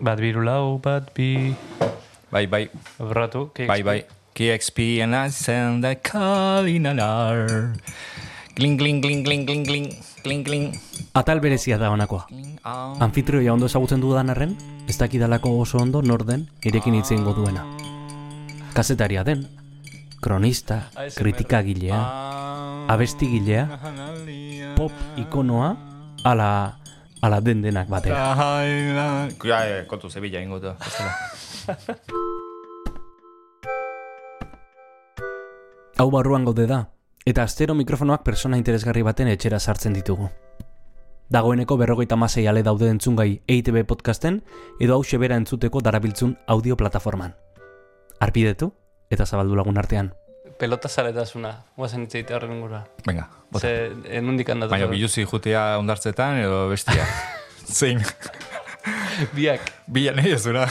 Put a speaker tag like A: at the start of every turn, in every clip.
A: Bat biru lau, bat bi...
B: Bai, bai,
A: Abratu, KXP.
B: bai, bai. KXP and I send the call in an hour. Gling, gling, gling, gling, gling, gling, gling, gling.
C: Atal berezia da honakoa.
B: Ah.
C: Anfitrioia ondo ezagutzen dudan arren, ez dakidalako oso ondo nor den irekin hitz egingo duena. Kazetaria den, kronista, kritikagilea, abestigilea, pop ikonoa, ala, ala den denak batera.
B: Ja, kontu zebila ingo da.
C: Hau barruan gaude da, eta astero mikrofonoak persona interesgarri baten etxera sartzen ditugu. Dagoeneko berrogeita masei ale daude entzungai EITB podcasten edo hau bera entzuteko darabiltzun audio plataforman. Arpidetu eta zabaldu lagun artean.
A: Pelota zaletasuna, guazen hitz egitea horren ingura.
B: Venga, bota.
A: Ze, enundik handatu.
B: Baina biluzi jutea ondartzetan edo bestia. Zein.
A: Biak.
B: Bila nahi ez dura.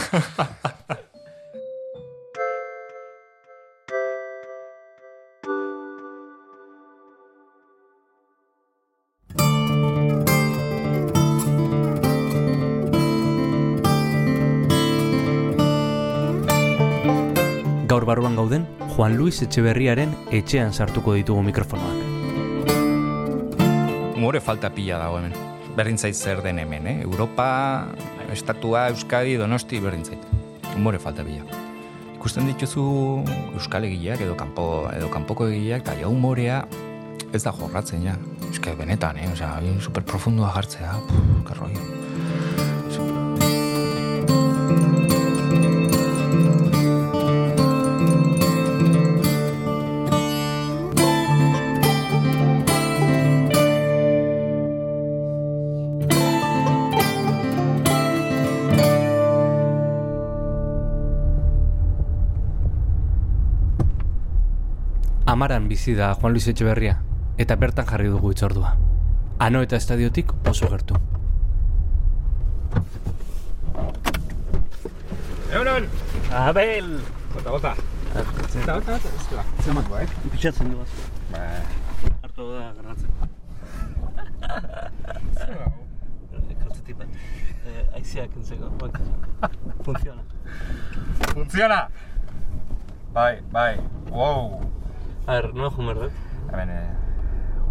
C: Gaur barruan gauden, Juan Luis Etxeberriaren etxean sartuko ditugu mikrofonoak.
B: Umore falta pila dago hemen. Berdintzait zer den hemen, eh? Europa, Estatua, Euskadi, Donosti, berdintzait. Umore falta pila. Ikusten dituzu Euskal egileak edo kanpo edo kanpoko egileak eta ja umorea ez da jorratzen ja. Eske benetan, eh? Osea, super profundua jartzea, puh, que
C: Amaran bizi da Juan Luis Etxeberria, eta bertan jarri dugu itzordua. Ano eta estadiotik oso gertu.
B: Egunon!
D: Abel!
B: Bota, bota. Zeta, bota, bota, bota. Zemat bai?
D: Pitzatzen du bat.
B: Ba,
D: Hartu da garratzeko. Kaltzetik bat. Eh, Aizeak entzeko. Bak. Funciona.
B: Funtziona! Bai, bai. Wow!
D: A ver, no jumer dut.
B: Hemen, eh,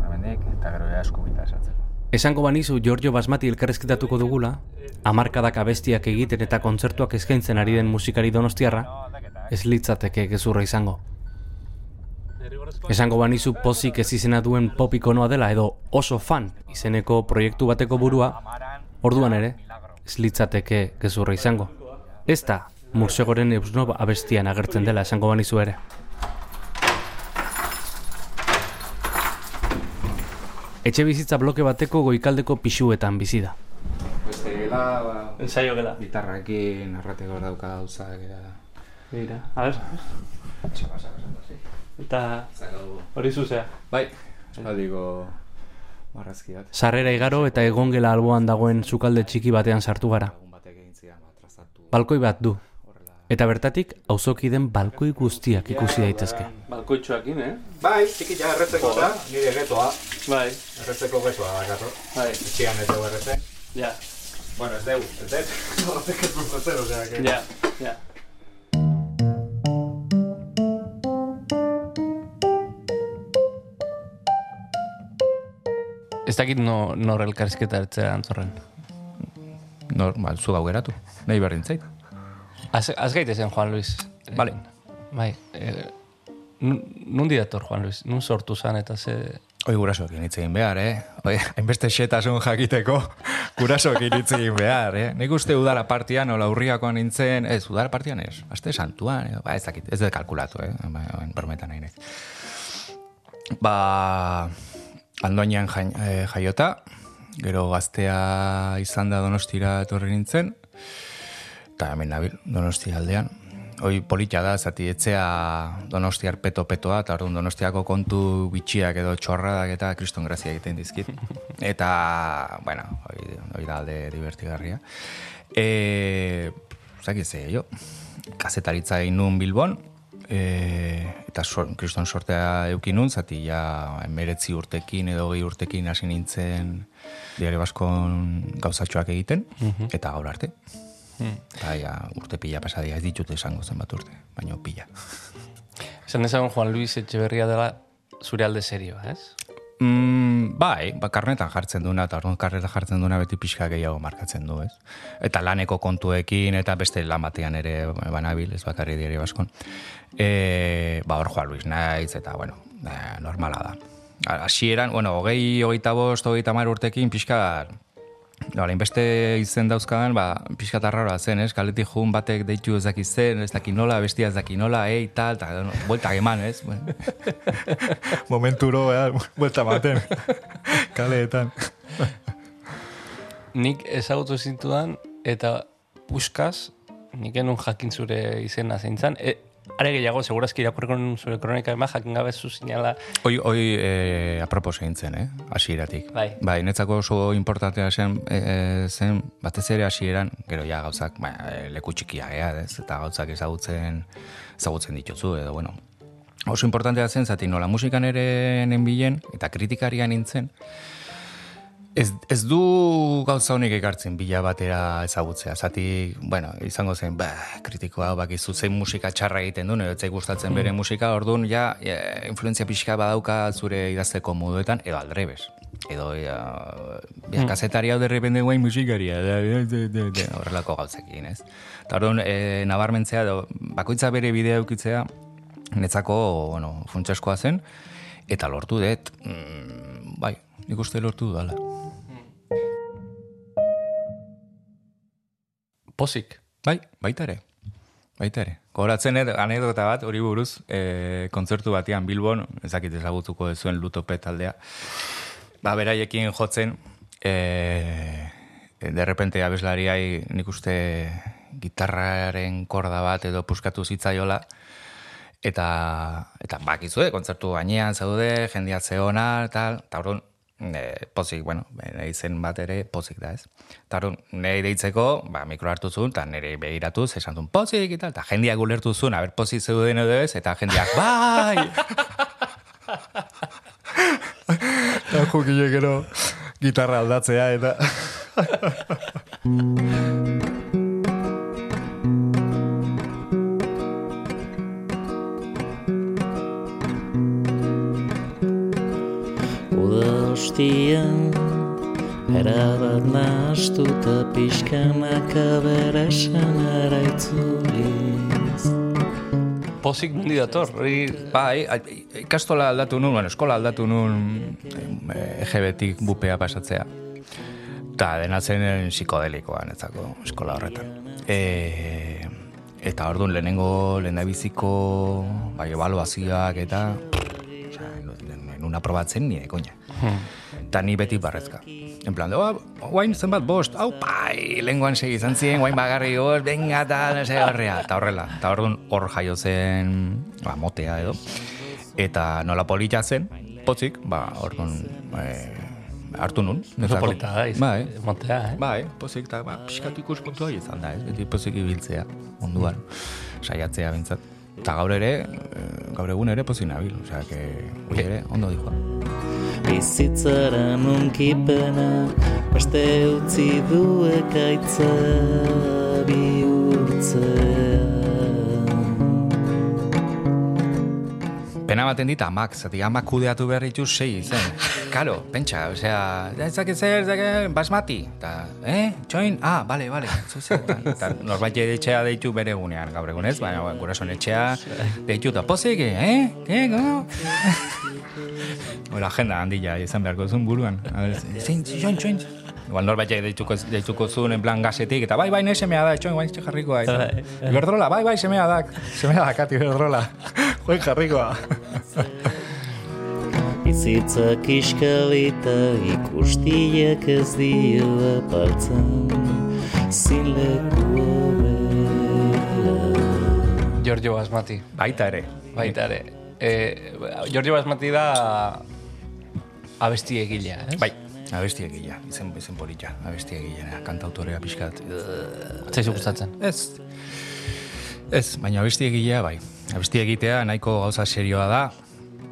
B: hemendik, eta gero ja eskubita esatzeko.
C: Esango banizu Giorgio Basmati elkarrezketatuko dugula, hamarkadak abestiak egiten eta kontzertuak eskaintzen ari den musikari donostiarra, ez litzateke gezurra izango. Esango banizu pozik ez izena duen pop ikonoa dela edo oso fan izeneko proiektu bateko burua, orduan ere, ez litzateke gezurra izango. Ez da, Mursegoren Eusnob abestian agertzen dela esango banizu ere. Etxe bizitza bloke bateko goikaldeko pixuetan bizi da.
B: Beste gela, ba,
A: Ensaio gela.
B: gitarrakin arrateko dauka gauzak eta...
A: Begira, a ver. Eta hori zuzea.
B: Bai, espaldiko marrazki bat.
C: Sarrera igaro eta egongela alboan dagoen sukalde txiki batean sartu gara.
B: Ba,
C: Balkoi bat du. Eta bertatik auzoki den balkoi guztiak ikusi daitezke.
A: Balkoitxoakin, eh?
B: Bai, txikita erretzeko da, nire getoa.
A: Bai.
B: Erretzeko getoa dakarro.
A: Bai.
B: Etxean ez dugu erretzen.
A: Ja.
B: Bueno, ez dugu, ez dut. Horrek ez dut zer, osea, que...
A: Ja. Ja. Ez dakit no, nor elkarrizketa ertzea antzorren.
B: Normal, zu gau geratu. Nahi berdin zait.
A: Az, az gaitezen, Juan Luis.
B: Vale.
A: Bai. Eh, nun- nundi dator, Juan Luis? Nun sortu zan eta ze...
B: Oi, gurasoekin hitz egin behar, eh? Oi, hainbeste xetasun jakiteko, gurasoekin hitz egin behar, eh? Nik uste udara partian, ola urriakoan nintzen, ez, udara partian ez, aste santuan, edo, ba, ez dakit, ez dut kalkulatu, eh? Ba, bermetan nahi. Ba, andoinan jain, eh, jaiota, gero gaztea izan da donostira etorri nintzen, eta hemen nabil, donosti aldean. Hoi politia da, zati etzea donostiar peto-petoa, eta orduan donostiako kontu bitxiak edo txorradak eta kriston grazia egiten dizkit. Eta, bueno, hoi, hoi da alde divertigarria. E, zaki ze, jo, kazetaritza egin nun Bilbon, e, eta sor, kriston sortea eukin nun, zati ja emeretzi urtekin edo gehi urtekin hasi nintzen diario baskon gauzatxoak egiten, eta gaur arte. Eta ja, urte pila pasadia ez ditut esango zenbat urte, baina pila.
A: Esan ezagun Juan Luis Etxeberria dela zure alde serioa, ez?
B: Mm, bai, ba, karnetan jartzen duna, eta orduan karnetan jartzen duna beti pixka gehiago markatzen du, ez? Eta laneko kontuekin, eta beste lan batean ere banabil, ez bakarri diari baskon. E, ba, hor Juan Luis naiz, eta, bueno, e, normala da. Hasieran, bueno, hogei, hogeita bost, hogeita mar urtekin, pixka, no, beste izen dauzkagan, ba, pixka tarraroa zen, ez? Kaletik jun batek deitu ez daki zen, ez daki nola, bestia ez daki nola, ei, tal, eta, no, buelta eman, ez? Bueno. Momenturo, eh, buelta maten, kaleetan.
A: Nik ezagutu zintudan, eta puskaz, nik enun jakin zure izena zeintzan, e, are gehiago, segurazki irakurriko zure kronika ema, jakin gabe zu zinala,
B: Hoi, hoi e, apropos egin zen, eh? Hasieratik.
A: Bai.
B: Bai, netzako oso importantea zen, e, zen batez ere hasieran, gero ja gauzak, ba, leku txikia gea, ez? Eta gauzak ezagutzen, ezagutzen dituzu, edo, bueno. Oso importantea zen, zati nola musikan ere nenbilen, eta kritikarian nintzen, Ez, ez du gauza honik ekartzen bila batera ezagutzea. Zati, bueno, izango zen, ba, kritikoa bakizu zein musika txarra egiten duen, edo etzai gustatzen bere musika, orduan ja, ja influenzia pixka badauka zure idazteko moduetan, edo aldrebes. Edo, ja, ja kazetari hau derrepende guain musikaria, da, da, da, da, horrelako gauzekin, ez? Eta orduan, e, nabarmentzea, edo, bakoitza bere bidea eukitzea, netzako, bueno, funtseskoa zen, eta lortu dut, mm, bai, nik uste lortu dudala.
A: Pozik.
B: Bai, baita ere. Baita ere. Goratzen ed, anedota bat, hori buruz, e, kontzertu batean Bilbon, ezakit ezagutuko zuen lutope taldea, ba, beraiekin jotzen, e, de repente abeslariai nik uste gitarraren korda bat edo puskatu zitzaiola, eta, eta bakizue, kontzertu gainean zaude, jendiatze ona, tal, eta orduan, e, pozik, bueno, nahi zen bat ere pozik da, ez? Eta nahi deitzeko, ba, mikro hartu zuen, eta nire begiratuz, esan zuen, pozik, eta, eta jendiak ulertu zuen, aber pozik zeuden edo ez, eta jendiak, bai! Eta jokile gero gitarra aldatzea, eta...
E: Ostian Erabat nastuta pixkanaka berasan araitzuliz
A: Pozik mundi dator, hori...
B: Bai, ikastola aldatu nun, bueno, eskola aldatu nun eh, egebetik bupea pasatzea. Ta dena zen psikodelikoa netzako eskola horretan. E, eta orduan lehenengo lehendabiziko bai, evaluazioak eta osea, nun aprobatzen nire koña. Eta ni beti barrezka. En plan, oh, guain zenbat bost, hau pai, lenguan segi izan ziren, guain bagarri bost, venga, tal, no sé, horrea, eta horrela. Eta orduan hor jaio zen, ba, motea edo. Eta nola polita zen, potzik, ba, orduan, eh, hartu nun. Netzako.
A: polita da, iz,
B: Bai,
A: montea, eh?
B: Bai, pozik, eta ba, pixkat ikuspuntua izan da, ez? Beti pozik ibiltzea, munduan, saiatzea bintzat. Eta gaur ere, eh, gaur egun ere pozik nabil, osea, que, ere, ondo dijoa.
E: Bizitzara nunkipena Beste utzi du ekaitza bihurtzea
B: Pena baten dit amak, zati amak kudeatu behar ditu sei zen. Kalo, pentsa, osea, ezak zer, ezak basmati. Ta, eh, txoin, ah, bale, bale. ta, norbait etxea deitu bere egunean, gaur egunez, baina bueno, gurasoen etxea deitu eta pozik, eh, eh, go? Hora, agenda handia izan beharko zuen buruan. Zein, txoin, txoin. Igual norbait deituko, deituko zuen en plan gazetik, eta bai, bai, ne semea da, txoin, guain jarrikoa.
A: Bai.
B: Iberdrola, bai, bai, semea da, semea da, kati Iberdrola. Guain jarrikoa.
E: Bizitza kiskalita ikustiak ez dio apaltzen Zileku hobea
A: Giorgio Basmati,
B: Baita ere.
A: baita ere. E, Giorgio Basmati da abesti egilea, ez?
B: Bai, abesti egila, izen, izen polita, abesti egilea, kantautorea pixkat.
A: Zaizu gustatzen.
B: Ez, ez, baina abesti egilea bai. Abesti egitea nahiko gauza serioa da,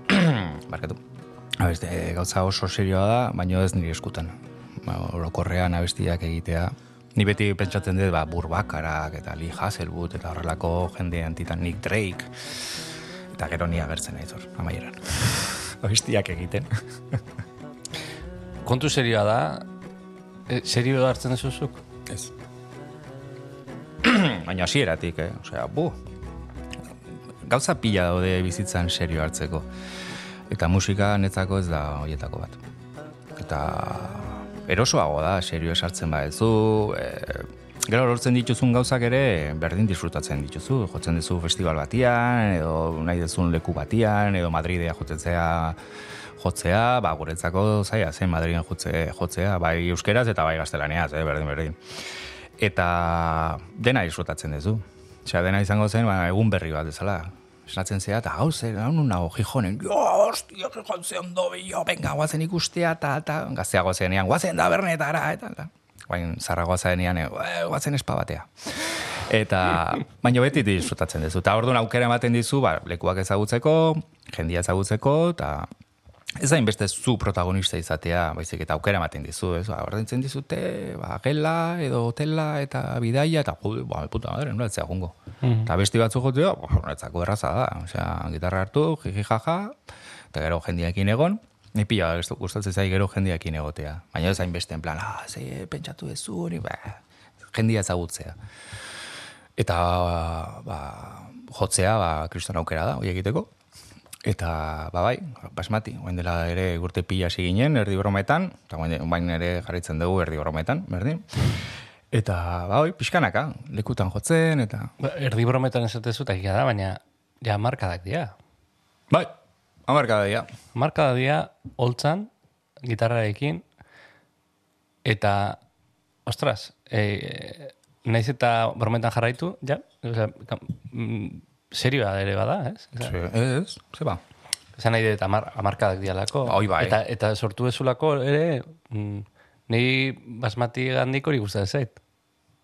B: barkatu, abesti, eh, gauza oso serioa da, baina ez nire eskutan. Ba, orokorrean abestiak egitea, Ni beti pentsatzen dut, ba, burbakarak eta Lee Hasselwood eta horrelako jende antitan Nick Drake. Eta gero ni agertzen naiz hor, amaieran. Abestiak egiten.
A: Kontu serioa da, e, serio hartzen duzuzuk?
B: Ez. Baina hasieratik, eh? Osea, bu. Gauza pila daude bizitzan serio hartzeko. Eta musika netzako ez da hoietako bat. Eta erosoago da, serio esartzen badezu, e, gero lortzen dituzun gauzak ere berdin disfrutatzen dituzu. Jotzen duzu festival batian, edo nahi duzun leku batian, edo Madridea jotzea jotzea, ba, guretzako zaila zen Madriden jotze, jotzea, bai euskeraz eta bai gaztelaniaz, eh, berdin berdin. Eta dena disfrutatzen duzu. Osea, dena izango zen, ba, egun berri bat ezala. Esatzen zea, eta hau zer, hau nun nago, jijonen, jo, hostia, jijon ze ondo, jo, venga, guazen ikustea, eta, eta, gazteago zenean, guazen da bernetara, eta, eta. Baina, zarragoa zenean, e, guazen espa batea. Eta, baina beti disfrutatzen duzu. Eta orduan aukera ematen dizu, ba, lekuak ezagutzeko, jendia ezagutzeko, eta ez da inbeste zu protagonista izatea, baizik eta aukera ematen dizu, ez? Ba, ordaintzen dizute, ba, gela, edo hotela, eta bidaia, eta jo, ba, puta madre, nola etzea jungo. Eta besti batzuk jotea, ba, erraza da. Osea, gitarra hartu, jiji jaja, eta gero jendiakin egon, Ni pila gustatzen zai gero jendiakin egotea. Baina ez hainbeste en plan, ah, ze pentsatu dezu hori, ba, jendia ezagutzea. Eta ba, jotzea, ba, kriston aukera da, hori egiteko. Eta, ba bai, basmati, oain dela ere urte pila hasi ginen, erdi brometan, eta bain ere jarritzen dugu erdi brometan, berdin. Eta, ba oi, pixkanaka, lekutan jotzen, eta...
A: Ba, Erdi brometan esatezu, eta da, baina ja markadak dira.
B: Bai, amarka da,
A: dira, holtzan, gitarrarekin, eta, ostras, e, naiz eta brometan jarraitu, ja, osea, kam- mm, serioa ere bada, ez?
B: Sí, ez, ze ba.
A: Esan nahi dut amar, amarkadak dialako.
B: Hoi bai.
A: Eta, eta sortu ezulako ere, mm, ni basmati gandik hori gustatzen zait.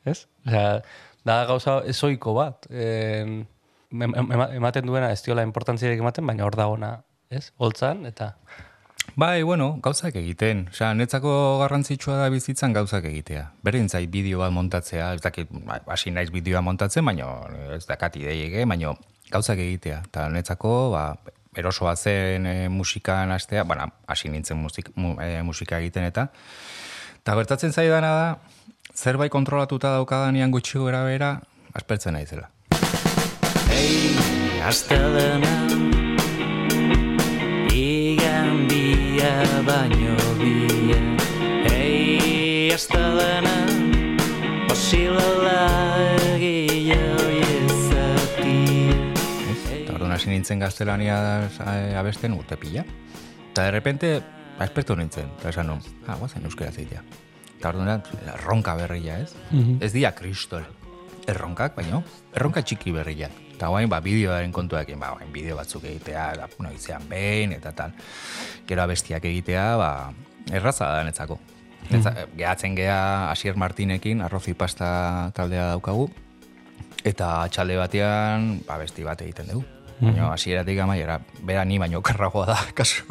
A: Ez? Osea, da gauza ezoiko bat. En, em- em- ematen duena ez diola importantziarik ematen, baina hor dagona, ez? Holtzan, eta...
B: Bai, bueno, gauzak egiten. Osea, netzako garrantzitsua da bizitzan gauzak egitea. Berdin zait bideo bat montatzea, ez dakit, ba, hasi naiz bideoa montatzen, baina ez dakat ideiege, baina gauzak egitea. Eta netzako, ba, erosoa zen e, musikan astea, bueno, hasi nintzen musik, mu, e, musika egiten eta, eta bertatzen zaidana da, zerbait kontrolatuta daukadanean gutxi gora bera, aspertzen naizela.
E: Ei, hasta dena baino bia Ei, hasta dena Osilala egile oiezatia
B: Ez? Eta orduan hasi nintzen gaztelania eh, abesten urte pila. Eta de repente, ba, espertu nintzen. Eta esan nun, ah, guazen euskera zeitea. Eta orduan, erronka berria, ez? Ez dia kristol. Erronkak, baino, erronka txiki berria. Eta guain, ba, bideoaren kontuekin, ba, guain, bideo batzuk egitea, da, noizean behin, eta tal. Gero abestiak egitea, ba, erraza da netzako. Netza, Gehatzen gea Asier Martinekin, arrozi pasta taldea daukagu, eta txalde batean ba, besti bat egiten dugu. Baina hasieratik amaiera, bera ni baino okerragoa da, kasu.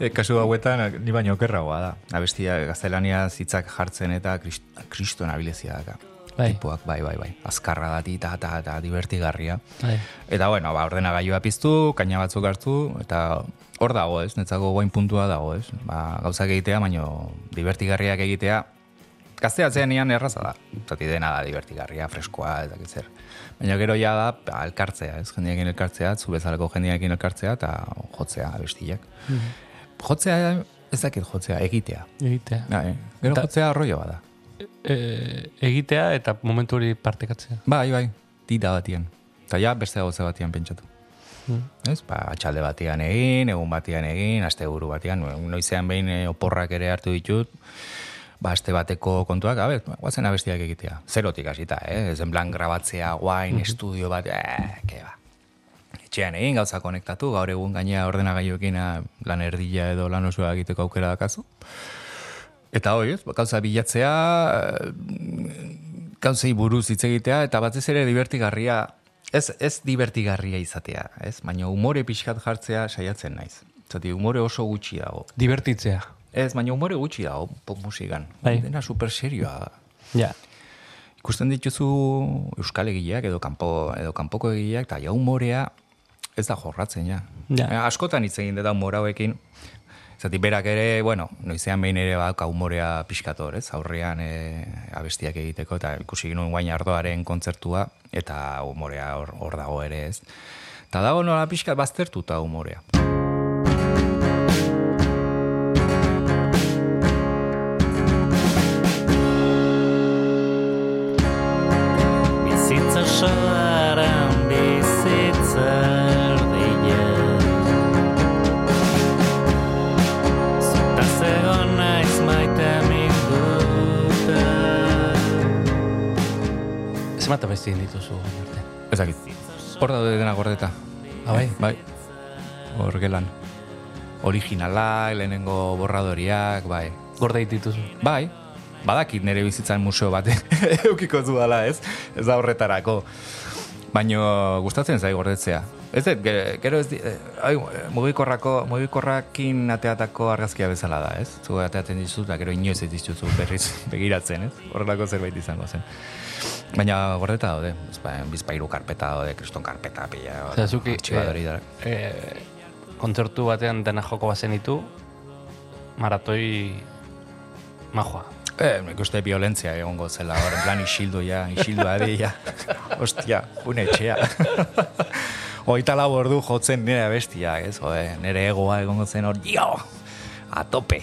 B: E, kasu hauetan ni baino okerragoa da. Abestia gaztelania zitzak jartzen eta krist, kriston abilezia daka.
A: Bai.
B: Tipuak, bai, bai, bai. Azkarra dati eta, eta, eta divertigarria.
A: Bai.
B: Eta bueno, ba, ordenagailua piztu, kaina batzuk hartu, eta hor dago, ez? Netzako goain puntua dago, ez? Ba, gauzak egitea, baino divertigarriak egitea, gazteatzean nian erraza da. Zati dena da divertigarria, freskoa, dakit zer. Baina gero ja da, ba, elkartzea, ez? Jendeekin elkartzea, zu bezalako jendeekin elkartzea, eta jotzea abestiak. Jotzea, ez dakit jotzea, egitea.
A: Egitea.
B: Bai, gero
A: Eta-
B: jotzea arroio bada.
A: E, egitea eta momentu hori partekatzea.
B: Bai, bai, tita batian. Eta ja, beste gauza batian pentsatu. Ez, ba, atxalde batean egin, egun batean egin, asteburu batean, noizean behin eh, oporrak ere hartu ditut, ba, aste bateko kontuak, a ber, guazen abestiak egitea. Zerotik hasita, eh? Ez en plan grabatzea, guain, estudio bat, eh, ke ba. Etxean egin, gauza konektatu, gaur egun gainea ordenagailuekin ah, lan erdila edo lan osoa egiteko aukera dakazu. Eta hoi, ez, gauza bilatzea, eh, gauzei buruz hitz egitea, eta batez ere divertigarria, ez, ez divertigarria izatea, ez? Baina umore pixkat jartzea saiatzen naiz. Zati, umore oso gutxi dago.
A: Divertitzea.
B: Ez, baina umore gutxi dago pop musikan.
A: Bai.
B: Dena super serioa da.
A: Ja.
B: ikusten dituzu euskal egileak edo kanpo edo kanpoko egileak eta ja humorea ez da jorratzen ja.
A: Ja.
B: Eh, askotan hitz egin dut humor hauekin. Zati berak ere, bueno, noizean behin ere badauka humorea pixkator, ez? Aurrean e, abestiak egiteko eta ikusi ginuen guain ardoaren kontzertua eta humorea hor, hor dago ere, ez? Eta dago nola pixkat baztertuta humorea.
A: Egin dituzu arte?
B: Ezakit. Hor daude dena gordeta.
A: Ah, bai?
B: Bai. Hor gelan. Originalak, lehenengo borradoriak, bai.
A: Gorde dituzu.
B: Bai, badakit nire bizitzan museo bat eukiko dudala, ez? Ez da horretarako. Baino gustatzen zai gordetzea. Ez dut, ge- gero ez di, eh, ai, mugikorrako, mugikorrakin ateatako argazkia bezala da, ez? Zu ateatzen dizu, eta gero inoiz ez dituzu berriz begiratzen, ez? Horrelako zerbait izango zen. Baina gordeta daude, ba, bizpairu karpeta daude, kriston karpeta, pila,
A: Osea, zuki,
B: artxibadori da.
A: eh, kontzertu batean dena joko bazenitu, maratoi majoa.
B: Eh, nik uste violentzia egongo zela, hor, plan isildu ja, isildu adi, ja. Ostia, une etxea. Oita lau ordu jotzen nire bestia, ez? Ode, nire egoa egongo zen hor, jo, a tope.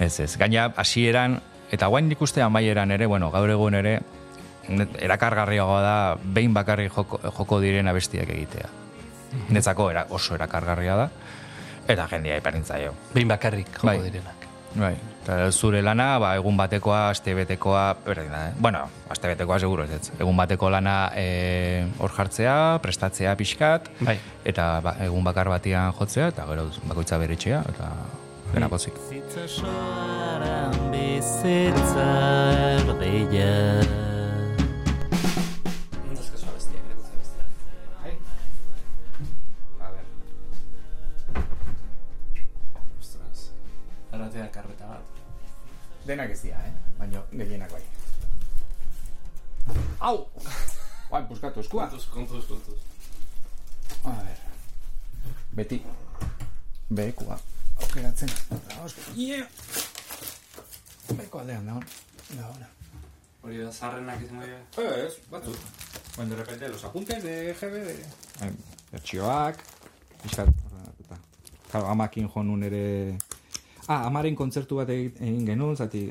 B: Ez ez, gaina hasieran eta guain nik uste amaieran ere, bueno, gaur egun ere, erakargarriagoa da, behin bakarri joko, joko diren abestiak egitea. Netzako era, oso erakargarria da, eta jendia iperintzaio.
A: Behin bakarrik joko
B: Bai.
A: direnak.
B: Bai, eta zure lana, ba, egun batekoa, aste betekoa, berdin da, eh? bueno, aste betekoa seguro ez. Egun bateko lana eh, hor jartzea, prestatzea pixkat,
A: Bai.
B: eta ba, egun bakar batian jotzea, eta gero bakoitza bere etxea, eta dena pozik.
E: Bizitza soaren bizitza erdia
A: Erratea karreta bat.
B: Denak ez dira, eh? Baina gehienak bai. Au! Bai, puskatu eskua.
A: kontuz, kontuz.
B: A ver. Beti. Behekua. Aukeratzen. Yeah! Beko aldean da hon. Da hona.
A: Hori da, zarrenak izango dira.
B: Ez, batzuk. De repente, los apuntes de de... Bertxioak, ordenatuta. Claro, amakin jo nun ere... Ah, amaren kontzertu bat egin genuen, zati,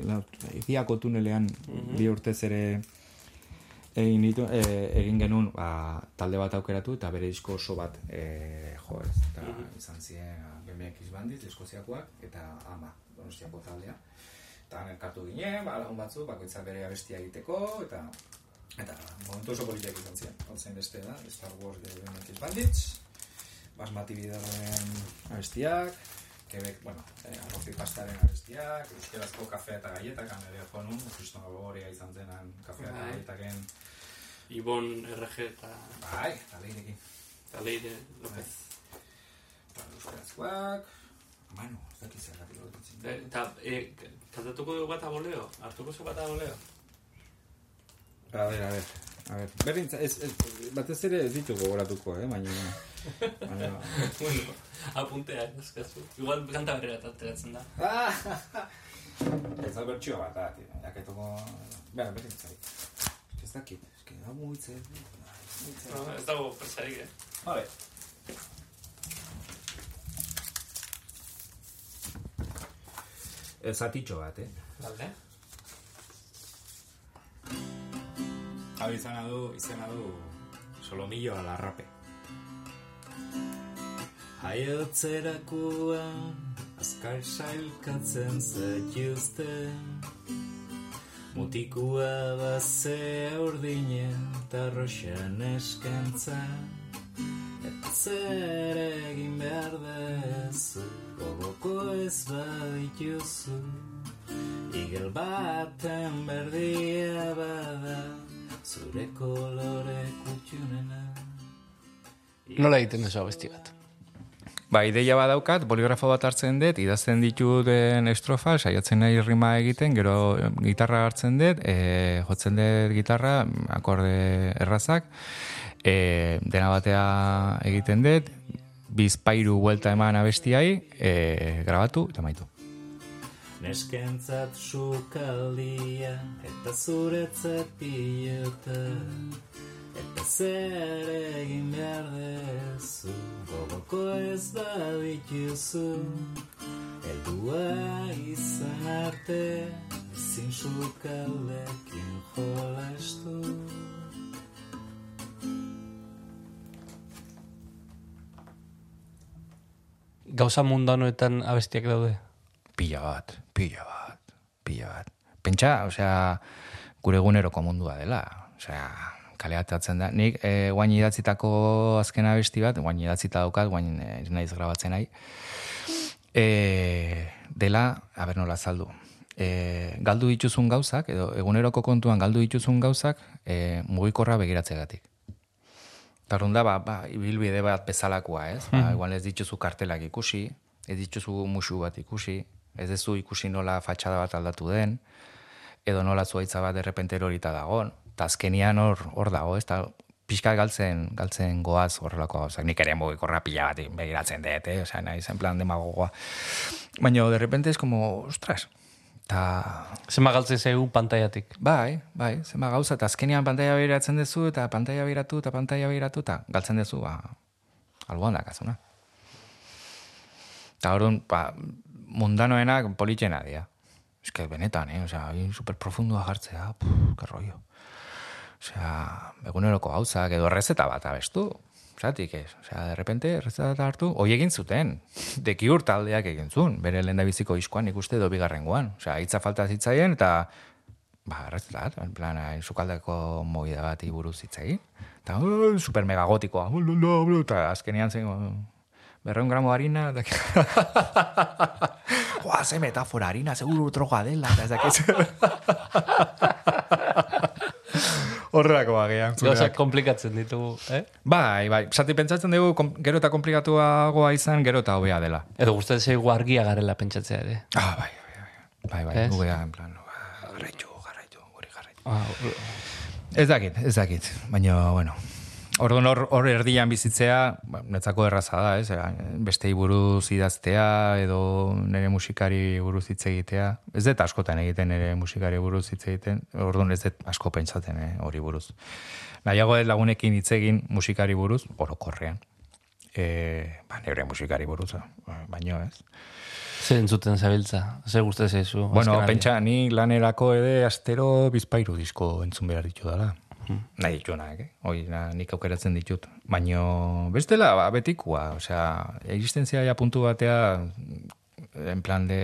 B: iziako tunelean bi urtez ere egin, ditu, eh, egin genuen ba, talde bat aukeratu eta bere disko oso bat eh, jo ez. Eta izan ziren BMX Bandit, Eskoziakoak, eta ama, Donostiako taldea. Eta elkartu ginen, ba, lagun batzu, bakoitza bere abestia egiteko, eta eta momentu oso politiak izan ziren. Ontzen beste da, Star Wars de BMX Bandits, Basmati Bidarren abestiak, Quebec, bueno, eh, arrozi pastaren abestiak, Euskarazko kafea eta gaietak, ere jo nun, Kriston Gogoria izan zenan kafea eta
A: Bai.
B: gaietaken,
A: Ibon, RG eta
B: bai, eta lehirekin.
A: Taleire López.
B: Euskarazkoak, bueno, ez dakit zergatik lotzen.
A: Eta, e, kantatuko dugu bat aboleo? Hartuko zu bat aboleo?
B: A ver, a ver. A ver, berdintza, ez, ez, batez ere ez ditu gogoratuko, eh, baina... baina
A: bueno, apuntea, eskazu. Igual kanta berrera ateratzen da.
B: ez da bertxio bat, da, tira, jaketoko... Bera, berdintza. Ez dakit, ez que da muitze...
A: Ez dago presarik, eh?
B: Vale. Zatitxo bat, eh?
A: Balde?
B: Hau izana du, izena du Solomillo alarrape.
E: Jaiotzerakoan azkar sailkatzen zaituzte Mutikua bazea urdine eta roxan zer egin behar dezu Gogoko ez badituzu Igel baten berdia bada Zure kolore kutxunena
A: Nola egiten duzu abesti bat?
B: Ba, ideia badaukat, boligrafo bat hartzen dut, idazten dituten estrofa, saiatzen nahi rima egiten, gero em, gitarra hartzen dut, e, jotzen dut gitarra, akorde errazak, e, dena batea egiten dut, bizpairu buelta eman abestiai, e, grabatu eta maitu.
E: Neskentzat sukaldia eta zuretzat pilota Eta zer egin behar dezu Gogoko ez badituzu Eldua izan arte Ezin sukaldekin jolastu
A: Gauza mundanoetan abestiak daude.
B: Pila bat, pila bat, pila bat. Pentsa, osea, gure eguneroko mundua dela. Osea, kaleatatzen da. Nik e, guain idatzitako azken abesti bat, guain idatzita daukat, guain e, naiz grabatzen nahi. E, dela, aber nola azaldu. E, galdu dituzun gauzak, edo eguneroko kontuan galdu dituzun gauzak, e, mugikorra begiratzegatik. Eta orduan da, ba, ba, ibilbide bat bezalakoa, ez? Ba, igual ez dituzu kartelak ikusi, ez dituzu musu bat ikusi, ez dezu ikusi nola fatxada bat aldatu den, edo nola zuaitza bat derrepente erorita dagon, eta azkenian hor, hor dago, ez da, pixka galtzen, galtzen goaz horrelako gauzak. Nik ere mugikorra pila bat begiratzen dut, eh? Osea, nahi zen plan demagogoa. Baina, derrepente es como, ostras, eta
A: Zema galtzen zaigu pantaiatik.
B: Bai, bai, zenba gauza, eta azkenean pantaia behiratzen duzu, eta pantaia behiratu, eta pantaia behiratu, eta galtzen duzu, ba, alboan dakazuna. Eta orduan, ba, mundanoenak politxena dira. Ez que benetan, eh? Osea, hain super profundua jartzea, puf, que rollo. Osea, eguneroko gauzak, edo errezeta bat abestu. Zatik ez, osea, de repente errezeta hartu, hoi egin zuten. Dekiur taldeak egin zuen, bere lehen biziko iskoan ikuste edo bigarrengoan. Osea, hitza falta zitzaien, eta ba, errezeta en plan, hain sukaldeko movida bat buruz zitzai. Eta, super megagotikoa, eta azkenean zen, berreun gramo harina, eta... Joa, ze metafora, harina, seguru droga dela, eta. Horrelako bagean.
A: Gauzak komplikatzen ditugu, eh?
B: Bai, bai, zati pentsatzen dugu, kom, gero eta komplikatuagoa izan, gero eta hobea dela.
A: Edo gustatzen zaigu argia garela pentsatzea ere.
B: Ah, bai, bai, bai, bai, bai, gugea, en plan, garraitu, garraitu, guri garraitu.
A: Ah,
B: Ez dakit, ez dakit, baina, bueno, Orduan hor, hor erdian bizitzea, ba, netzako erraza da, ez? Bestei buruz idaztea edo nire musikari buruz hitz egitea. Ez dut askotan egiten nire musikari buruz hitz egiten, orduan ez dut asko pentsatzen eh, hori buruz. Nahiago ez lagunekin hitz egin musikari buruz, orokorrean. E, ba, nire musikari buruz, ba, baino ez.
A: Zer entzuten zabiltza? Zer gustatzen zaizu?
B: Bueno, pentsa, ni lanerako ede astero bizpairu disko entzun behar ditu dala. Nahi dituenak, eh? Hoi, na, nik aukeratzen ditut. Baino, bestela, ba, betikua. Osea, existentzia ja puntu batea, en plan de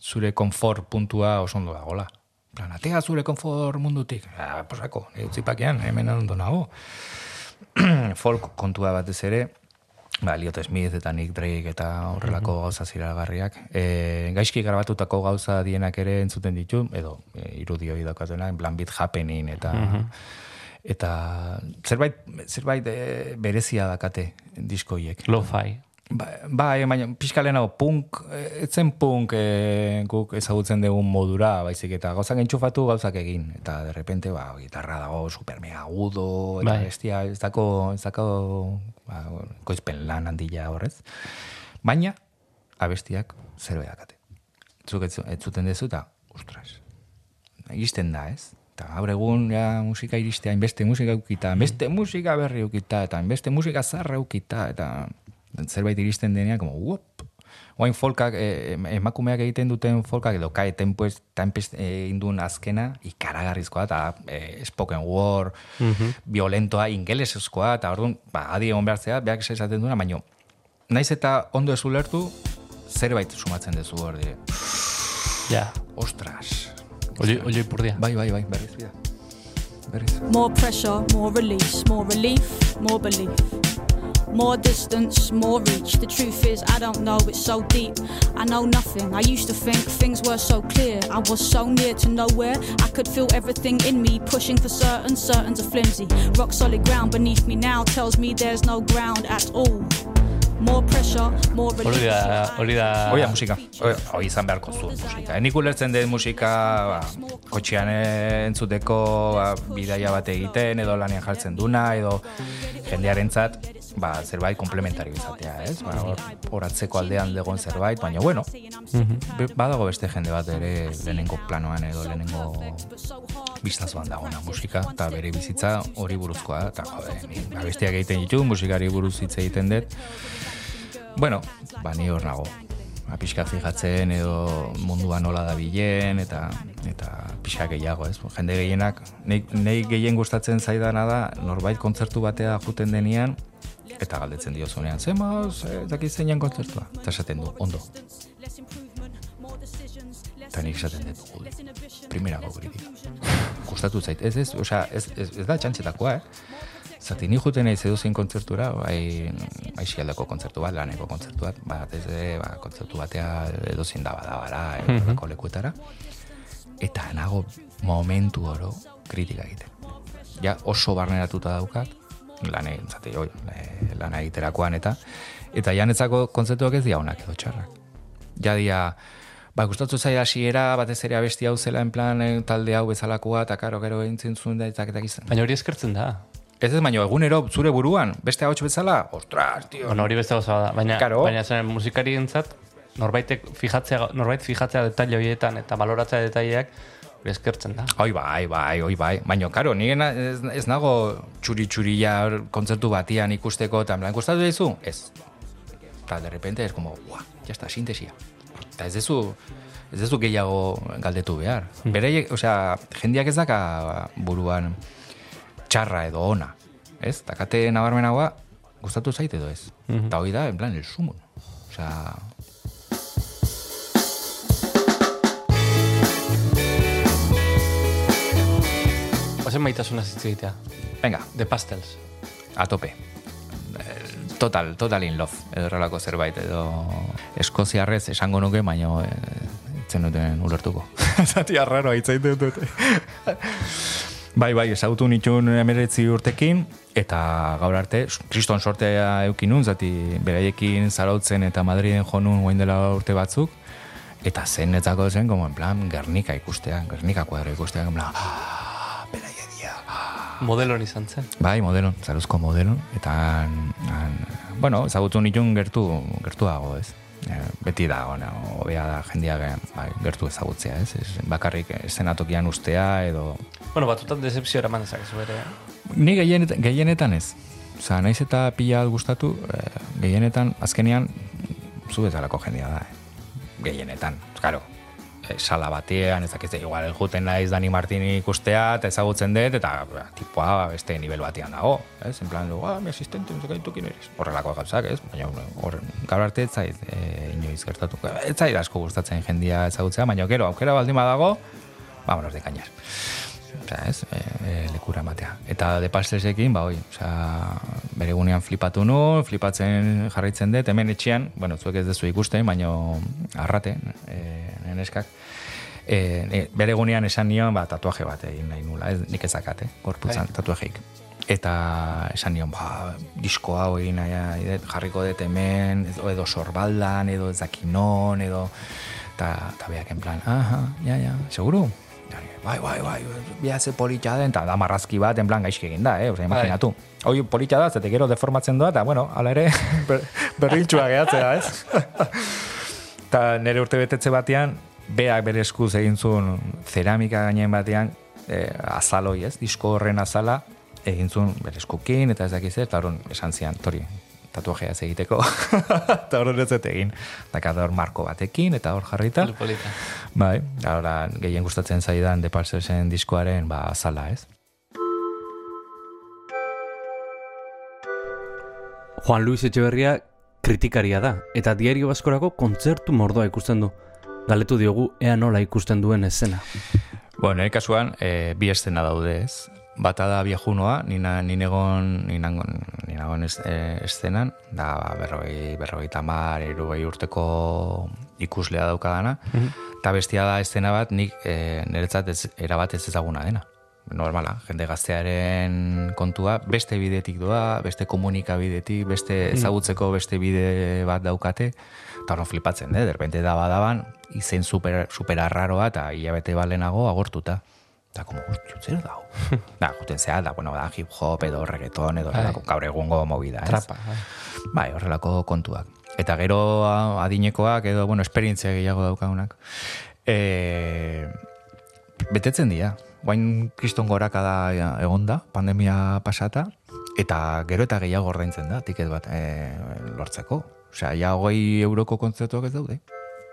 B: zure konfort puntua oso ondo dagola. Plan, atea zure konfort mundutik. Ja, posako, nire utzipakean, hemen ondo nago. Folk kontua batez ere, ba, Elliot Smith eta Nick Drake eta horrelako gauza ziragarriak. E, gaizki grabatutako gauza dienak ere entzuten ditu, edo e, irudi hori daukatena, en plan beat happening eta eta zerbait zerbait e, berezia dakate diskoiek.
A: Lo-fi.
B: Ba, bai, baina pixka lehenago punk, eh, etzen punk e, guk ezagutzen dugun modura, baizik eta gauzak entxufatu gauzak egin. Eta de repente, ba, gitarra dago super mega agudo, eta
A: Bai.
B: bestia, ez dako, ez dako, ba, koizpen lan handila horrez. Baina, abestiak zero edakate. Zuk ez, zuten dezu, eta, ostras, iristen da, ez? Eta gaur egun ja, musika iristea, hainbeste musika eukita, hainbeste musika berri eukita, eta hainbeste musika zarra eukita, eta zerbait iristen denean, como, uop, Oain folkak, eh, em- emakumeak egiten duten folkak, edo kae tempuez, tempest egin duen azkena, ikaragarrizkoa, eta eh, spoken word, violentoa, ingelesezkoa, eta orduan, ba, adi egon behartzea, beak esaten duena, baino, naiz eta ondo ez ulertu, zerbait sumatzen dezu hor dire.
A: Ja.
B: Ostras.
A: Oli, oli purdia.
B: Bai, bai, bai, berriz bida. Berriz.
F: More pressure, more release, more relief, more belief. More distance, more reach. The truth is, I don't know, it's so deep. I know nothing. I used to think things were so clear. I was so near to nowhere. I could feel everything in me pushing for certain, certain's are flimsy. Rock solid ground beneath me now tells me there's no ground at all. More pressure, more
A: Hori da, hori da...
B: Hoi da musika, hoi, izan beharko zu musika. Nik ulertzen dut musika ba, kotxean entzuteko ba, bidaia bat egiten, edo lanean jartzen duna, edo jendearentzat ba, zerbait komplementario izatea, ez? Ba, hor, horatzeko aldean legon zerbait, baina bueno, be- badago beste jende bat ere lehenengo planoan edo lehenengo biztazoan dagoena musika, eta bere bizitza hori buruzkoa, eta jode, ni abestiak egiten ditu, musikari buruz hitz egiten dut, Bueno, ba, ni hor nago. Ba, pixka fijatzen edo mundua nola da bilen, eta eta pixka gehiago, ez? Jende gehienak, nei, nei gehien gustatzen zaidana da, norbait kontzertu batea juten denean, eta galdetzen diozunean, zema, ze, dakit zeinan kontzertua. Eta esaten du, ondo. Eta nik esaten dut, "Joder, primerako kritika. Gustatu zait, ez ez, osea, ez, ez, ez da txantxetakoa, eh? Zati, ni juten naiz edozein kontzertura, bai, aixialdeko kontzertu bat, laneko kontzertu bat, bat ez ere, ba, kontzertu batea edozein da badabara, mm lekuetara, eta nago momentu oro kritika egiten. Ja oso barneratuta daukat, lane, zati, oi, eh, lana egiterakoan eta, eta janetzako kontzertuak ez dira onak edo txarrak. Ja dia, ba, gustatu zai hasiera batez ere abesti hau zela en plan eh, talde hau bezalakoa, eta karo gero eintzen zuen da, eta eta gizan.
A: Baina hori eskertzen da.
B: Ez ez, baina egunero zure buruan, beste ahots bezala, ostras, tio.
A: Bueno, hori beste gauza da. Baina,
B: Claro.
A: baina zen musikari norbaitek fijatzea, norbait fijatzea detaile horietan eta baloratzea detaileak, eskertzen da.
B: Oi bai, bai, oi bai. Baina, karo, ni ena- ez, ez nago txuri-txurila kontzertu batian ikusteko, eta en plan, gustatu dizu? Ez. Eta de repente es como, guau, ya está, sintesia. Eta ez dezu, ez dezu gehiago galdetu behar. Bere, osea, jendiak ez daka buruan txarra edo ona. Ez? Dakate nabarmenagoa, gustatu zait edo ez. Eta hoi da, en plan, el sumun. Osea,
A: Ozen maitasuna zitz egitea.
B: venga,
A: The Pastels.
B: a tope. Eh, Total, total in love, edo horrelako zerbait, edo eskoziarrez esango nuke, baina e, zen duten ulertuko. Zati arraro haitzaiten dute. bai, bai, ezagutu nituen emeretzi urtekin, eta gaur arte, kriston sortea eukinun, zati beraiekin zarautzen eta Madriden jonun guain dela urte batzuk, eta zen netzako zen, como en plan, Gernika ikustea, Gernika kuadro ikustea, en plan,
A: Modelon izan zen.
B: Bai, modelon, zaruzko modelon, eta, han, bueno, ezagutu nituen gertu, gertuago, ez? E, beti da, ona, hobea da jendia bai, gertu ezagutzea, ez? ez bakarrik eszenatokian ustea, edo...
A: Bueno, batzutan decepzio eraman dezakezu ere. eh?
B: Ni gehienetan, gehienetan ez. Osa, naiz eta pila gustatu, e, gehienetan, azkenean, zu bezalako jendia da, eh? Gehienetan, claro, e, sala batean, ez dakiz, igual, juten naiz Dani Martini ikustea, eta ezagutzen dut, eta ba, tipoa beste nivel batean dago, ez? En plan, ah, mi asistente, no sé kin eres. Horrelako gauzak, ez? Baina, hor, gaur arte ez zait, e, inoiz gertatu. Ez zait asko gustatzen jendia ezagutzea, baina, gero, aukera baldin badago, vámonos de cañas. Osea, ez, e, e, lekura ematea. Eta de pastelesekin, ba, oi, osea, bere gunean flipatu nu, flipatzen jarraitzen dut, hemen etxean, bueno, zuek ez dezu ikusten, baino arrate, e, neskak, e, e, bere gunean esan nion, ba, tatuaje bat egin nahi nula, ez, nik ezakat, eh, gorputzan, tatuajeik. Eta esan nion, ba, disko hau egin nahi jarriko dut hemen, edo, edo sorbaldan, edo ez dakinon, edo, eta beak en plan, aha, ja, ja, seguru? Bai, bai, bai, bia ze politxa den, eta da marrazki bat, en plan, gaizki egin da, eh? Osa, imaginatu. Hoi politxa da, zete gero deformatzen doa, eta, bueno, ala ere, ber, berriltxua gehatzea, ez? Eta nire urte betetze batean, beak bere eskuz egin zuen ceramika gainen batean, eh, azaloi, ez? Disko horren azala, egin zuen bere eskukin, eta ez dakiz ez, eta esan zian, tori, tatuajea ez egiteko. eta horren ez egin. Daka hor marko batekin, eta hor jarrita.
A: Polita.
B: Bai, ahora gehien gustatzen zaidan De Parcelsen diskoaren ba azala, ez?
C: Juan Luis Etxeberria kritikaria da, eta diario baskorako kontzertu mordoa ikusten du. Galetu diogu ea nola ikusten duen esena.
B: Bueno, nire kasuan, e, bi estena daude, ez? Bata da viejunoa, nina, ninegon, ninagon, ninagon ez, e, estenan, da ba, berroi, berroi tamar, irugei urteko ikuslea daukadana, eta bestia da estena bat, nik e, niretzat ez, erabat ez ezaguna dena. normala, jende gaztearen kontua, beste bidetik doa, beste komunikabidetik, beste ezagutzeko beste bide bat daukate, eta hori flipatzen, eh? derpente da badaban, izen super, super arraroa eta hilabete balenago agortuta. Eta, como, hostia, zer dago? da, juten zea, da, bueno, da, hip hop edo reggaeton edo
A: Bai.
B: gaur egungo movida, ez?
A: Trapa. bai.
B: Bai, horrelako kontuak. Eta gero adinekoak edo, bueno, esperientzia gehiago daukagunak. E, betetzen dira. Guain kriston goraka da egon da, pandemia pasata, eta gero eta gehiago ordaintzen da, tiket bat e, lortzeko. Osea, ja hogei euroko kontzertuak ez daude.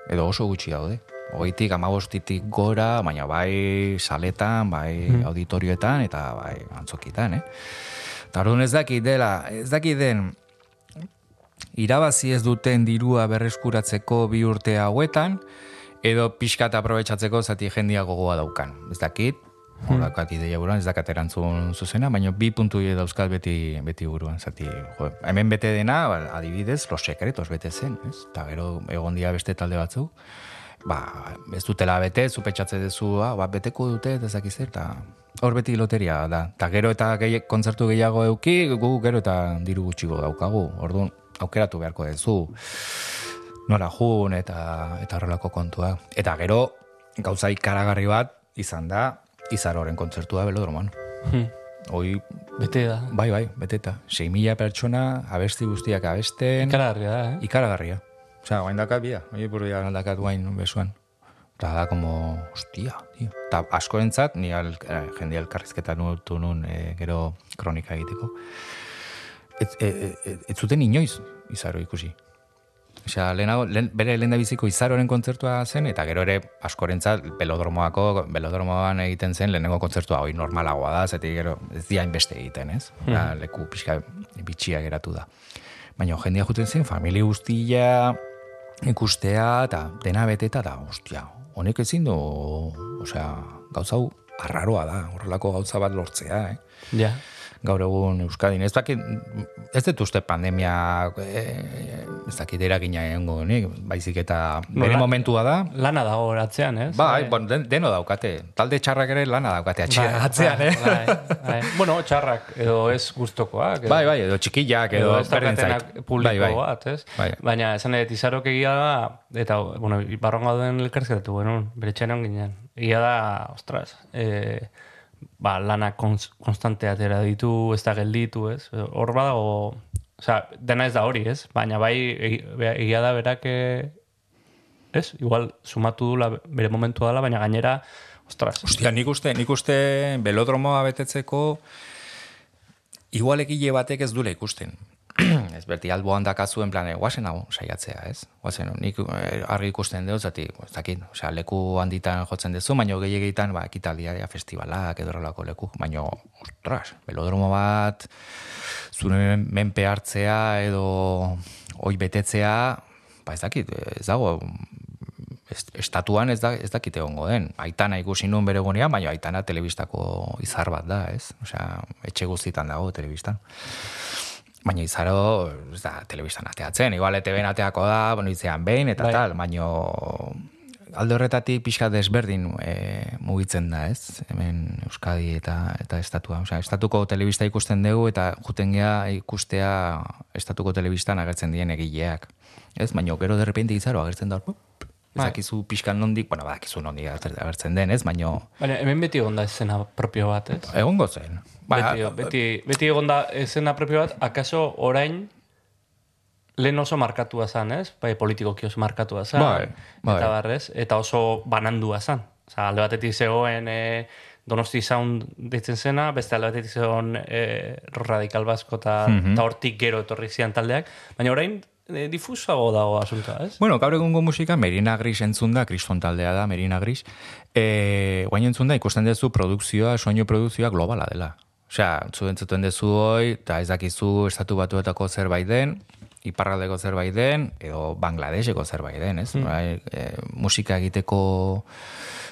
B: Edo oso gutxi daude. Hogeitik, amabostitik gora, baina bai saletan, bai auditorioetan, eta bai antzokitan, eh? Eta orduan ez dakit dela, ez dakit den, irabazi ez duten dirua berreskuratzeko bi urte hauetan, edo pixka eta aprobetsatzeko zati jendia gogoa daukan. Ez dakit, hmm. dakak ideia buruan, ez dakat erantzun zuzena, baina bi puntu dauzkat beti, beti buruan. Zati, jo, hemen bete dena, adibidez, los sekretos bete zen, ez? Eta gero egon dira beste talde batzuk, ba, ez dutela bete, zupetxatze dezu, ah, ba, beteko dute, ez dakiz zer, eta hor beti loteria da. Ta gero eta gehi, kontzertu gehiago euki, gu gero eta diru gutxigo daukagu. Orduan, aukeratu beharko duzu nora jun eta eta horrelako kontua. Eta gero, gauza ikaragarri bat izan da, izaroren kontzertua belodroman.
A: Hmm.
B: Hoi,
A: Bete da.
B: bai, bai, beteta. 6.000 pertsona, abesti guztiak abesten.
A: Ikaragarria da, eh?
B: Ikaragarria. Osea, guain dakat bia, oi burria dakat guain besuan. Eta da, como, hostia, tío. Eta askorentzat, ni al, eh, jende elkarrizketa nutu nun eh, gero kronika egiteko. Ez, e, e, e, ez zuten inoiz izaro ikusi. Osea, lehenago, lehen, bere lehen biziko izaroren kontzertua zen, eta gero ere askorentzat belodromoako, belodromoan egiten zen lehenengo kontzertua hoi normalagoa da, zetik gero ez dia hainbeste egiten, ez? Da, leku pixka bitxia geratu da. Baina jendia juten zen, familia guztia ikustea, eta dena beteta da, ostia, honek ezin du, osea, gauza hau arraroa da, horrelako gauza bat lortzea, eh?
A: Ja.
B: Gaur egun Euskadin. Ez dakit, ez dut uste pandemia eh, ez dakit eragina egongo nik, baizik eta bere
A: Nola-
B: momentua da.
A: Lana dago atzean, ez?
B: Bai, bon, den, deno daukate. Talde txarrak ere lana daukate
A: Bai,
B: atzean,
A: bai,
B: eh?
A: bai, bai. Bueno, txarrak edo ez gustokoak.
B: Bai, bai, edo txikillak, edo,
A: edo ez
B: berdin
A: daukatenak
B: zait.
A: publiko
B: bai, bai.
A: bat, ez?
B: Bai.
A: Baina esan edo izarok egia da, eta, bueno, barron gauden elkarrizketatu genuen, bere txeran ginen. Egia da, ostras, e, ba, lana konz, konstante atera ditu, ez da gelditu, ez? Hor badago, osea, dena ez da hori, ez? Baina bai, egi- egia da berak, eh, ez? Igual, sumatu dula bere momentua dela, baina gainera, ostras,
B: Ostia, nik uste, nik uste belodromoa betetzeko igual egile batek ez dule ikusten. ez berti alboan dakazuen plan, eh, guazen hau saiatzea, ez? Guazen, nik eh, argi ikusten dut, zati, ez dakit, osea, leku handitan jotzen dezu, baino gehiagitan, ba, ekitaldia, festivalak, edo horrelako leku, baino, ostras, belodromo bat, zure menpe hartzea, edo hoi betetzea, ba, ez dakit, ez dago, est- estatuan ez, da, ez dakite egongo den. Aitana ikusi nuen bere egunean, baina Aitana telebistako izar bat da, ez? Osea, etxe guztitan dago telebistan. Baina izaro, ez da, telebistan ateatzen, igual ETV-n ateako da, bueno, itzean behin, eta
A: Bai.
B: tal, baina alde horretatik pixka desberdin e, mugitzen da, ez? Hemen Euskadi eta eta estatua. Osea, estatuko telebista ikusten dugu eta juten gea ikustea estatuko telebistan agertzen dien egileak. Ez? Baina gero derrepente izaro agertzen da, ez
A: Bai.
B: dakizu pixkan nondik, bueno, badakizu nondik agertzen den, ez? Baina
A: Baina hemen beti egon da escena propio bat, ez?
B: egongo zen. Ba,
A: beti, beti, beti egon da escena propio bat, akaso orain lehen oso markatua zan, ez? Bai, politikoki oso markatua zan.
B: Bai, bai.
A: Eta barrez, eta oso banandua zan. Osa, alde batetik zegoen e, Donosti Sound deitzen zena, beste alde batetik zegoen e, Radikal Basko eta eta hortik gero etorri zian taldeak. Baina orain e, difusago dago asuntoa, ez?
B: Bueno, gaur egungo musika Merina Gris entzun da, kriston taldea da, Merina Gris. E, guain entzun da, ikusten duzu produkzioa, soinu produkzioa globala dela. Osea, zu entzuten duzu hoi, eta ez dakizu estatu batuetako zerbait den, iparraldeko zerbait den, edo Bangladeseko zerbait den, ez? Bai, e, musika egiteko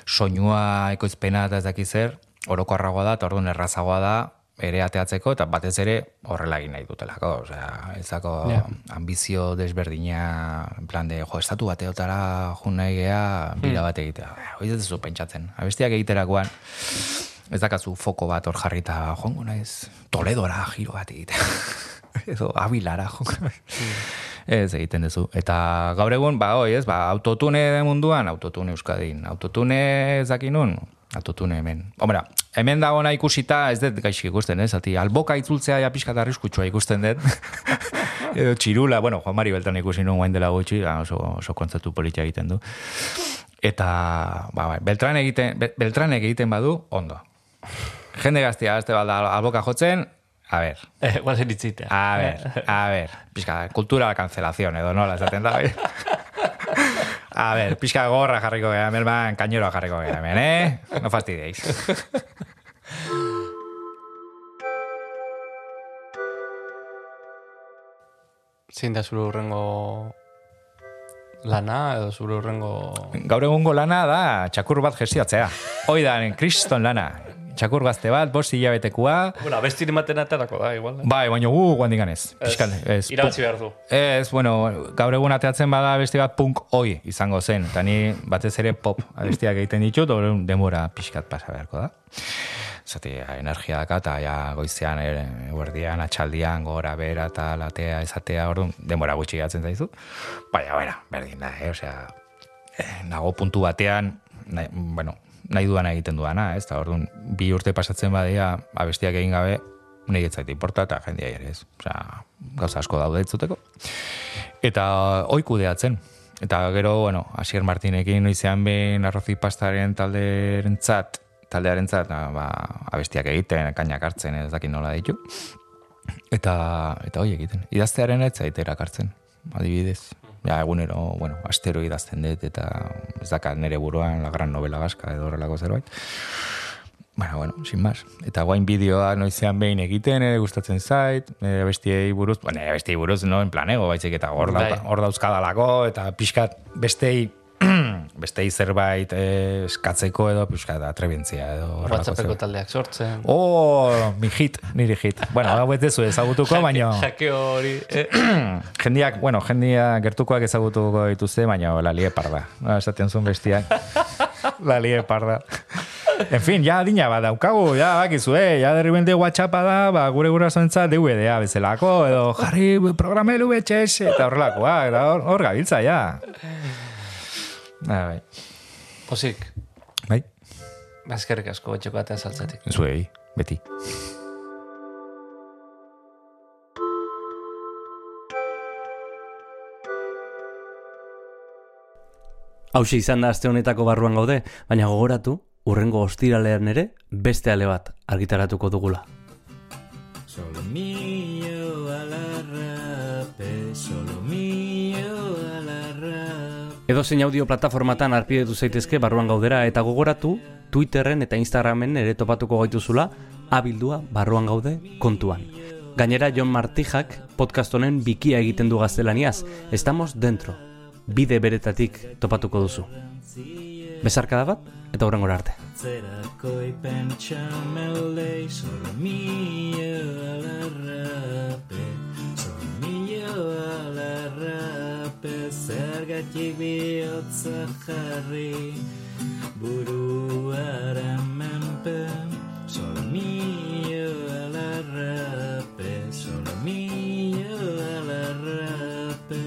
B: soinua, ekoizpena eta ez dakiz zer, orokorragoa da, eta orduan errazagoa da, ere ateatzeko, eta batez ere horrela egin nahi dutelako. Osea, ez dako
A: Ja.
B: ambizio desberdina, en plan de, jo, estatu bateotara jun nahi gea, bira bat egitea. Hoi ez duzu pentsatzen. Abestiak egiterakoan, ez dakazu foko bat hor jarrita joango naiz Toledora giro bat egiten. edo abilara joango naiz. Ez egiten duzu. Eta gaur egun, ba, hoi, ez, ba, autotune munduan, autotune Euskadin. Autotune ez autotune hemen. Homera, hemen dagoena ikusita ez dut gaixik ikusten, ez? Ati, alboka itzultzea ja pixka eta arriskutsua ikusten dut. Edo txirula, bueno, Juan Mari Beltran ikusi nuen guain dela gutxi, ba, oso, oso kontzertu politia egiten du. Eta, ba, ba, Beltran egiten, Be- Beltranek egiten badu, ondo. Jende gaztia, azte balda alboka jotzen, a ber,
A: Eh, guazen itzitea.
B: a ver, a ver, pixka, kultura la cancelación, edo nola, esaten da, bai? A ver, pixka gorra jarriko gara, merman, kañeroa jarriko gara, hemen, eh? No fastidiéis.
A: Zein da zure urrengo lana, edo zure urrengo...
B: Gaur egungo lana da txakur bat gestiotzea. Hoi da, kriston lana. Txakur gazte bat, bost hilabetekoa.
A: Bueno, abestiri maten aterako da, igual. eh?
B: Bai, baina gu guandik ganez. Piskat, ez,
A: Irabatzi behar du.
B: Ez, bueno, gaur egun ateatzen bada beste bat punk hoi izango zen. Eta ni batez ere pop abestiak egiten ditut, orduan denbora pixkat pasa beharko da. Zati, energia daka, eta ja goizean, e, guardian, atxaldian, gora, bera, eta latea, ezatea, orduan, denbora gutxi gatzen zaizu. Baina, bueno, berdin da, eh? Osea, eh, nago puntu batean, nahi, bueno, nahi duana egiten duana, ez? Eta orduan, bi urte pasatzen badia, abestiak egin gabe, nahi ez zait importa, eta jendea ere ez. Osea, gauza asko daude entzuteko. Eta hoi kudeatzen. Eta gero, bueno, Asier Martinekin noizean behin arrozi pastaren talderentzat, taldearentzat, ba, abestiak egiten, kainak hartzen, ez dakit nola ditu. Eta, eta hoi egiten. Idaztearen ez zait erakartzen, adibidez. Ja, egunero, bueno, astero idazten dut, eta ez dakat nire buruan la gran novela baska edo horrelako zerbait. Bueno, bueno, sin más. Eta guain bideoa noizean behin egiten, ere gustatzen zait, nire bestiei buruz, bueno, nire bestiei buruz, no, en planego, baizik eta hor,
A: Bai.
B: dauka- hor dauzkadalako, eta pixkat bestei, bestei zerbait eh, eskatzeko edo pixkat atrebentzia edo
A: WhatsAppeko taldeak sortzen.
B: Oh, mi hit, niri hit. Bueno, hau ez dezu ezagutuko, baina
A: Jakeo hori.
B: Jendiak, bueno, jendia gertukoak ezagutuko dituzte, baina la lie parda. No, esaten zuen bestiak. la lie parda. En fin, ja adina bat daukagu, ja bakizu, eh? Ja derribente WhatsAppa da, ba, gure gurasoentzat DVD-a bezalako, edo jarri programelu betxez, eta horrelakoa, hor gabiltza, ja. Ah, bai.
A: Pozik,
B: Bai,
A: bazkerrik asko etxeko atea saltzatik.
B: zuei, beti.
C: Hauxe izan da aste honetako barruan gaude, baina gogoratu, urrengo ostiralean ere beste ale bat argitaratuko dugula.
E: Solo mío a la rape, solo
C: Edo zein audio plataformatan arpidetu zaitezke barruan gaudera eta gogoratu, Twitterren eta Instagramen ere topatuko gaituzula, abildua barruan gaude kontuan. Gainera Jon Martijak podcast honen bikia egiten du gaztelaniaz, estamos dentro, bide beretatik topatuko duzu. Bezarkada bat eta hurrengora arte.
E: Zerako pentsamelde, zergatik bihotza jarri, buruaren menpe, solo mío a la rape, solo mío a la rape.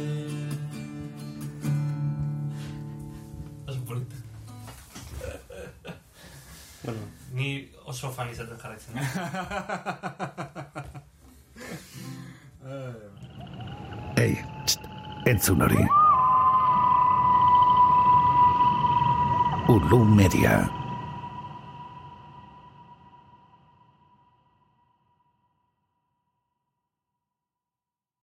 D: Bueno, ni oso fan izaten jarraitzen.
G: Ei, txt, entzun hori. Ulu Media.